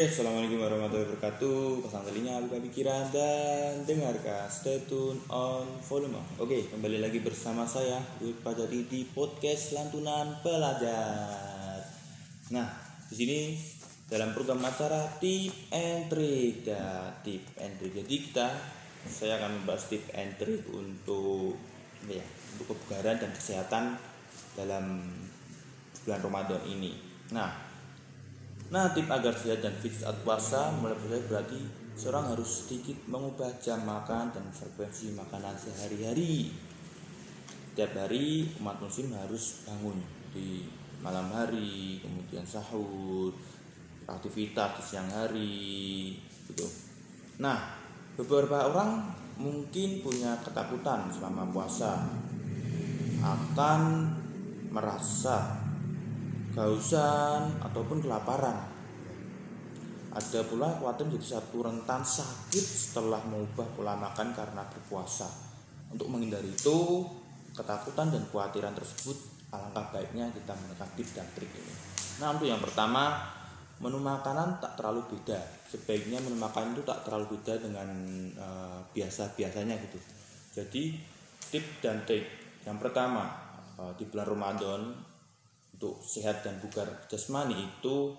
Assalamualaikum warahmatullahi wabarakatuh. Pasang telinga, buka pikiran dan dengarkan. Stay tune on volume Oke, kembali lagi bersama saya Wid Pajati di podcast Lantunan Pelajar. Nah, di sini dalam program acara Tip and Trick. Dan Tip and Trick. Jadi kita, saya akan membahas tip and trick untuk ya, untuk kebugaran dan kesehatan dalam bulan Ramadan ini. Nah, Nah, tip agar sehat dan fit saat puasa puasa berarti seorang harus sedikit mengubah jam makan dan frekuensi makanan sehari-hari. Setiap hari umat muslim harus bangun di malam hari, kemudian sahur, aktivitas di siang hari, gitu. Nah, beberapa orang mungkin punya ketakutan selama puasa akan merasa kehausan ataupun kelaparan. Ada pula khawatir menjadi satu rentan sakit setelah mengubah pola makan karena berpuasa. Untuk menghindari itu, ketakutan dan kekhawatiran tersebut alangkah baiknya kita menekan tips dan trik ini. Nah, untuk yang pertama, menu makanan tak terlalu beda. Sebaiknya menu makanan itu tak terlalu beda dengan uh, biasa-biasanya gitu. Jadi, tips dan trik yang pertama uh, di bulan Ramadan untuk sehat dan bugar jasmani itu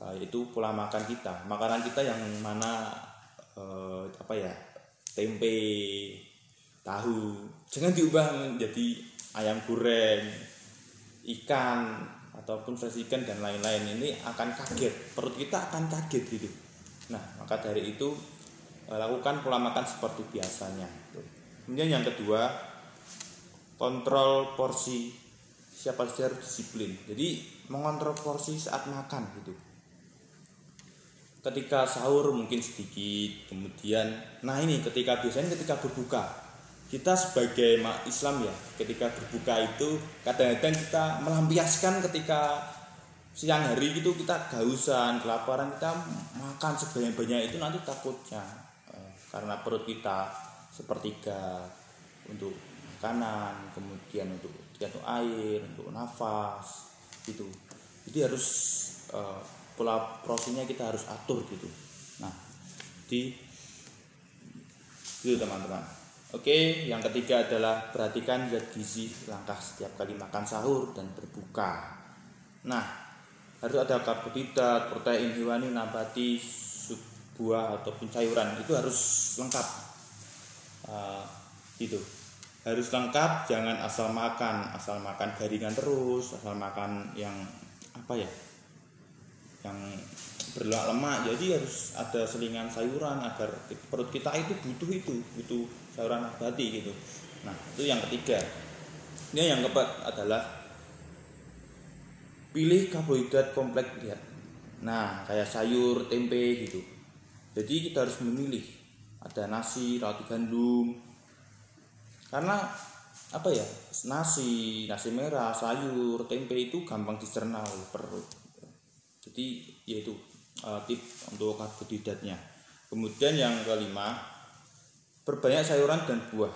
uh, itu pola makan kita. Makanan kita yang mana uh, apa ya tempe tahu jangan diubah menjadi ayam goreng ikan ataupun fresh ikan dan lain-lain. Ini akan kaget perut kita akan kaget gitu. Nah maka dari itu uh, lakukan pola makan seperti biasanya kemudian yang kedua kontrol porsi siapa saja harus disiplin. Jadi mengontrol porsi saat makan gitu. ketika sahur mungkin sedikit kemudian nah ini ketika biasanya ketika berbuka kita sebagai Islam ya ketika berbuka itu kadang-kadang kita melampiaskan ketika siang hari itu kita gausan kelaparan kita makan sebanyak-banyak itu nanti takutnya eh, karena perut kita sepertiga untuk kanan kemudian untuk jatuh air untuk nafas gitu. Jadi harus uh, pola porsinya kita harus atur gitu. Nah di itu teman-teman. Oke yang ketiga adalah perhatikan zat gizi langkah setiap kali makan sahur dan berbuka. Nah harus ada karbohidrat protein hewani nabati buah ataupun sayuran. Itu harus lengkap. Uh, gitu harus lengkap jangan asal makan. Asal makan garingan terus asal makan yang apa ya yang berlemak lemak. Jadi harus ada selingan sayuran agar perut kita itu butuh itu butuh sayuran nabati gitu. Nah itu yang ketiga. Ini yang keempat adalah pilih karbohidrat kompleks. Lihat. Nah kayak sayur tempe gitu. Jadi kita harus memilih. Ada nasi roti gandum karena apa ya nasi nasi merah sayur tempe itu gampang dicerna oleh perut. Jadi yaitu uh, tip untuk karbohidratnya. Kemudian yang kelima perbanyak sayuran dan buah.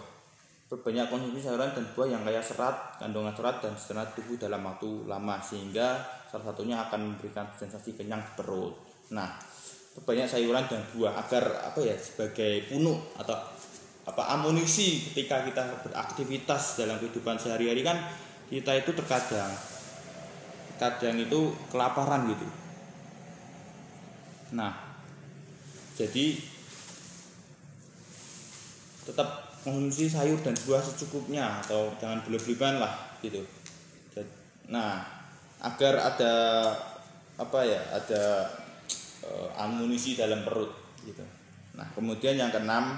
Perbanyak konsumsi sayuran dan buah yang kaya serat kandungan serat dan serat tubuh dalam waktu lama sehingga salah satunya akan memberikan sensasi kenyang di perut. Nah perbanyak sayuran dan buah agar apa ya sebagai punuk atau apa amunisi ketika kita beraktivitas dalam kehidupan sehari-hari kan kita itu terkadang kadang itu kelaparan gitu. Nah jadi tetap konsumsi sayur dan buah secukupnya atau jangan berlebihan lah gitu. Nah agar ada apa ya ada e, amunisi dalam perut gitu. Nah kemudian yang keenam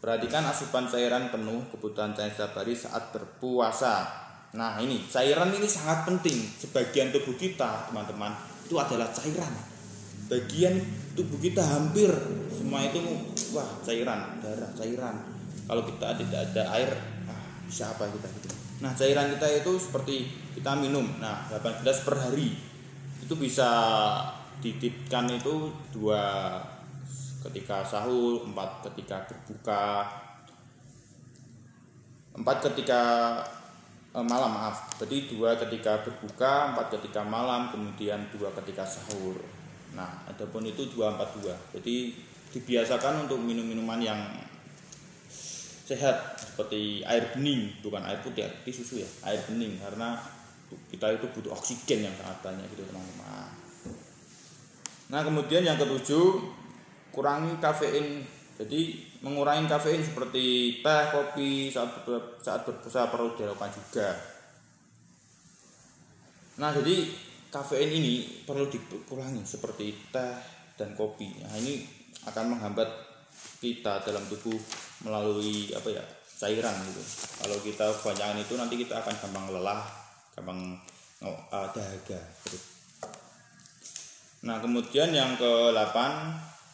Perhatikan asupan cairan penuh kebutuhan cairan setiap hari saat berpuasa. Nah ini cairan ini sangat penting. Sebagian tubuh kita teman-teman itu adalah cairan. Bagian tubuh kita hampir semua itu wah cairan darah cairan. Kalau kita tidak ada air ah, bisa apa kita gitu. Nah cairan kita itu seperti kita minum. Nah 8 gelas per hari itu bisa dititipkan itu dua ketika sahur, empat ketika berbuka, empat ketika eh, malam maaf, jadi dua ketika berbuka, empat ketika malam, kemudian dua ketika sahur. Nah, adapun itu 242. Jadi dibiasakan untuk minum minuman yang sehat seperti air bening, bukan air putih, air susu ya, air bening karena kita itu butuh oksigen yang sangat banyak gitu teman-teman. Nah, kemudian yang ketujuh kurangi kafein. Jadi mengurangi kafein seperti teh, kopi saat saat berpuasa perlu dilakukan juga. Nah, jadi kafein ini perlu dikurangi seperti teh dan kopi. Nah, ini akan menghambat kita dalam tubuh melalui apa ya cairan gitu. Kalau kita kebanyakan itu nanti kita akan gampang lelah, gampang uh, dahaga. Gitu. Nah kemudian yang ke-8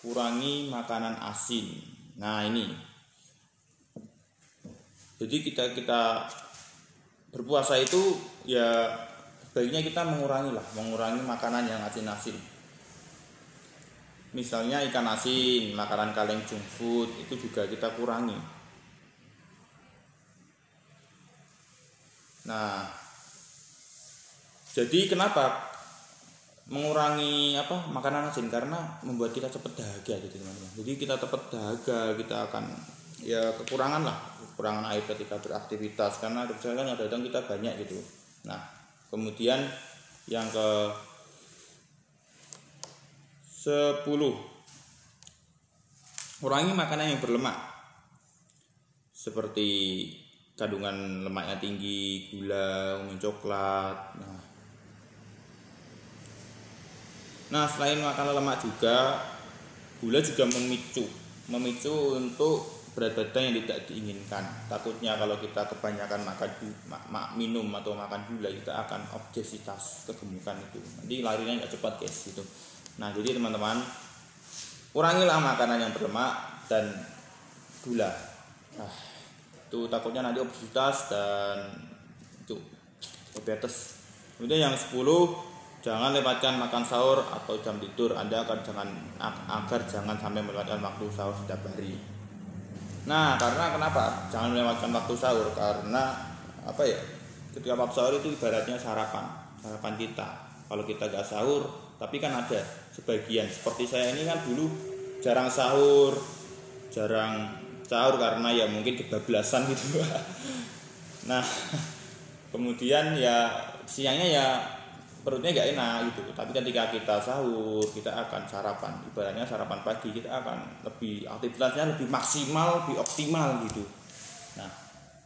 kurangi makanan asin. Nah ini. Jadi kita kita berpuasa itu ya baiknya kita mengurangi lah, mengurangi makanan yang asin-asin. Misalnya ikan asin, makanan kaleng junk food itu juga kita kurangi. Nah, jadi kenapa mengurangi apa makanan asin karena membuat kita cepat dahaga gitu teman-teman. Jadi kita cepat dahaga, kita akan ya kekurangan lah, kekurangan air ketika beraktivitas karena kan kadang kita banyak gitu. Nah, kemudian yang ke 10 kurangi makanan yang berlemak seperti kandungan lemaknya tinggi gula minum coklat nah nah selain makan lemak juga gula juga memicu memicu untuk berat badan yang tidak diinginkan. Takutnya kalau kita kebanyakan makan mak, minum atau makan gula kita akan obesitas kegemukan itu. Nanti larinya nggak cepat guys gitu. Nah jadi teman-teman kurangilah makanan yang berlemak dan gula. Nah, itu takutnya nanti obesitas dan itu diabetes. Kemudian yang 10 jangan lewatkan makan sahur atau jam tidur. Anda akan jangan agar jangan sampai melewatkan waktu sahur setiap hari. Nah, karena kenapa? Jangan melewatkan waktu sahur karena apa ya? Ketika waktu sahur itu ibaratnya sarapan, sarapan kita. Kalau kita gak sahur, tapi kan ada sebagian seperti saya ini kan dulu jarang sahur, jarang sahur karena ya mungkin kebablasan gitu. nah, kemudian ya siangnya ya perutnya nggak enak gitu. Tapi ketika kita sahur kita akan sarapan. Ibaratnya sarapan pagi kita akan lebih aktivitasnya lebih maksimal lebih optimal gitu. Nah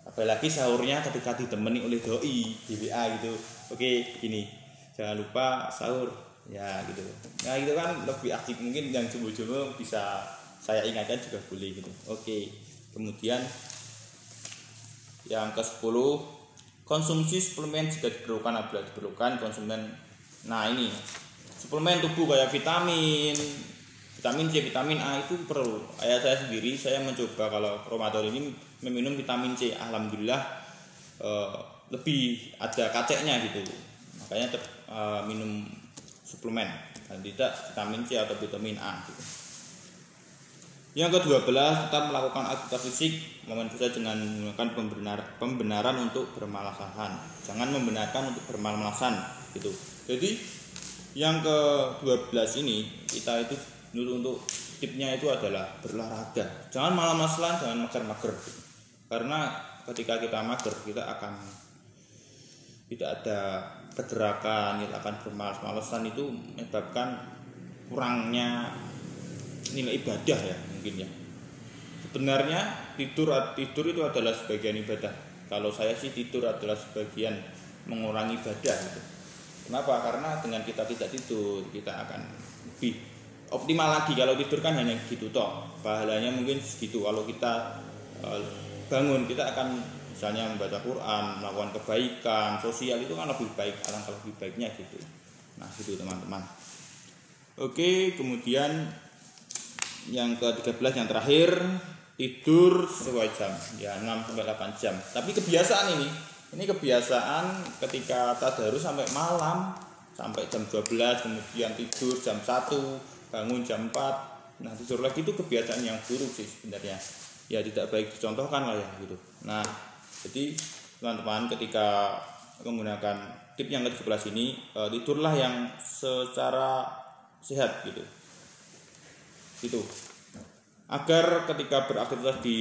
apalagi sahurnya ketika ditemani oleh doi di WA gitu. Oke gini jangan lupa sahur. Ya gitu. Nah itu kan lebih aktif mungkin yang jumbo-jumbo bisa saya ingatkan juga boleh gitu. Oke kemudian yang ke 10 konsumsi suplemen jika diperlukan apabila diperlukan konsumen nah ini. Suplemen tubuh kayak vitamin vitamin C vitamin A itu perlu. Ayah saya sendiri saya mencoba kalau Ramadan ini meminum vitamin C. Alhamdulillah eh, lebih ada kaceknya gitu. Makanya eh, minum suplemen. Dan tidak vitamin C atau vitamin A gitu. Yang ke-12 tetap melakukan aktivitas fisik momen puasa dengan menggunakan pembenar, pembenaran untuk bermalasan. Jangan membenarkan untuk bermalasan gitu. Jadi yang ke-12 ini kita itu dulu untuk tipnya itu adalah berolahraga. Jangan malam masalah, jangan mager-mager. Gitu. Karena ketika kita mager kita akan tidak ada kegerakan, kita akan bermalas-malasan itu menyebabkan kurangnya nilai ibadah ya mungkin ya. Sebenarnya tidur tidur itu adalah sebagian ibadah. Kalau saya sih tidur adalah sebagian mengurangi ibadah gitu. kenapa? Karena dengan kita tidak tidur kita akan lebih optimal lagi. Kalau tidur kan hanya gitu toh. Pahalanya mungkin segitu. Kalau kita eh, bangun kita akan misalnya membaca Quran melakukan kebaikan sosial itu kan lebih baik alangkah lebih baiknya gitu. Nah gitu teman-teman. Oke kemudian yang ke-13 yang terakhir tidur sesuai jam. Ya 6 sampai 8 jam. Tapi kebiasaan ini ini kebiasaan ketika tadarus sampai malam sampai jam 12 kemudian tidur jam 1 bangun jam 4 nah tidur lagi itu kebiasaan yang buruk sih sebenarnya. Ya tidak baik dicontohkan lah ya gitu. Nah jadi teman-teman ketika menggunakan tip yang ke-13 ini eh, tidurlah yang secara sehat gitu itu. Agar ketika beraktivitas di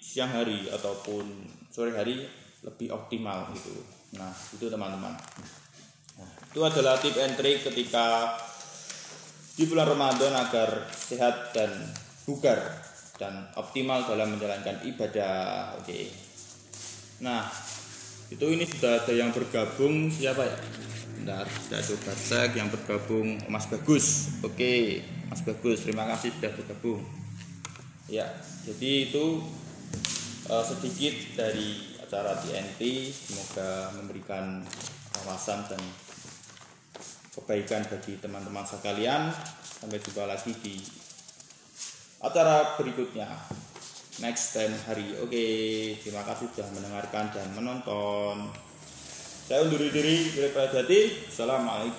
siang hari ataupun sore hari lebih optimal gitu. Nah itu teman-teman. Nah, itu adalah tip and trick ketika di bulan Ramadan agar sehat dan bugar dan optimal dalam menjalankan ibadah. Oke. Nah itu ini sudah ada yang bergabung. Siapa ya Coba cek yang bergabung Mas Bagus. Oke Mas Bagus terima kasih sudah bergabung. Ya jadi itu uh, sedikit dari acara TNT semoga memberikan wawasan dan kebaikan bagi teman-teman sekalian. Sampai jumpa lagi di acara berikutnya. Next time hari. Oke terima kasih sudah mendengarkan dan menonton saya undur diri dari Assalamualaikum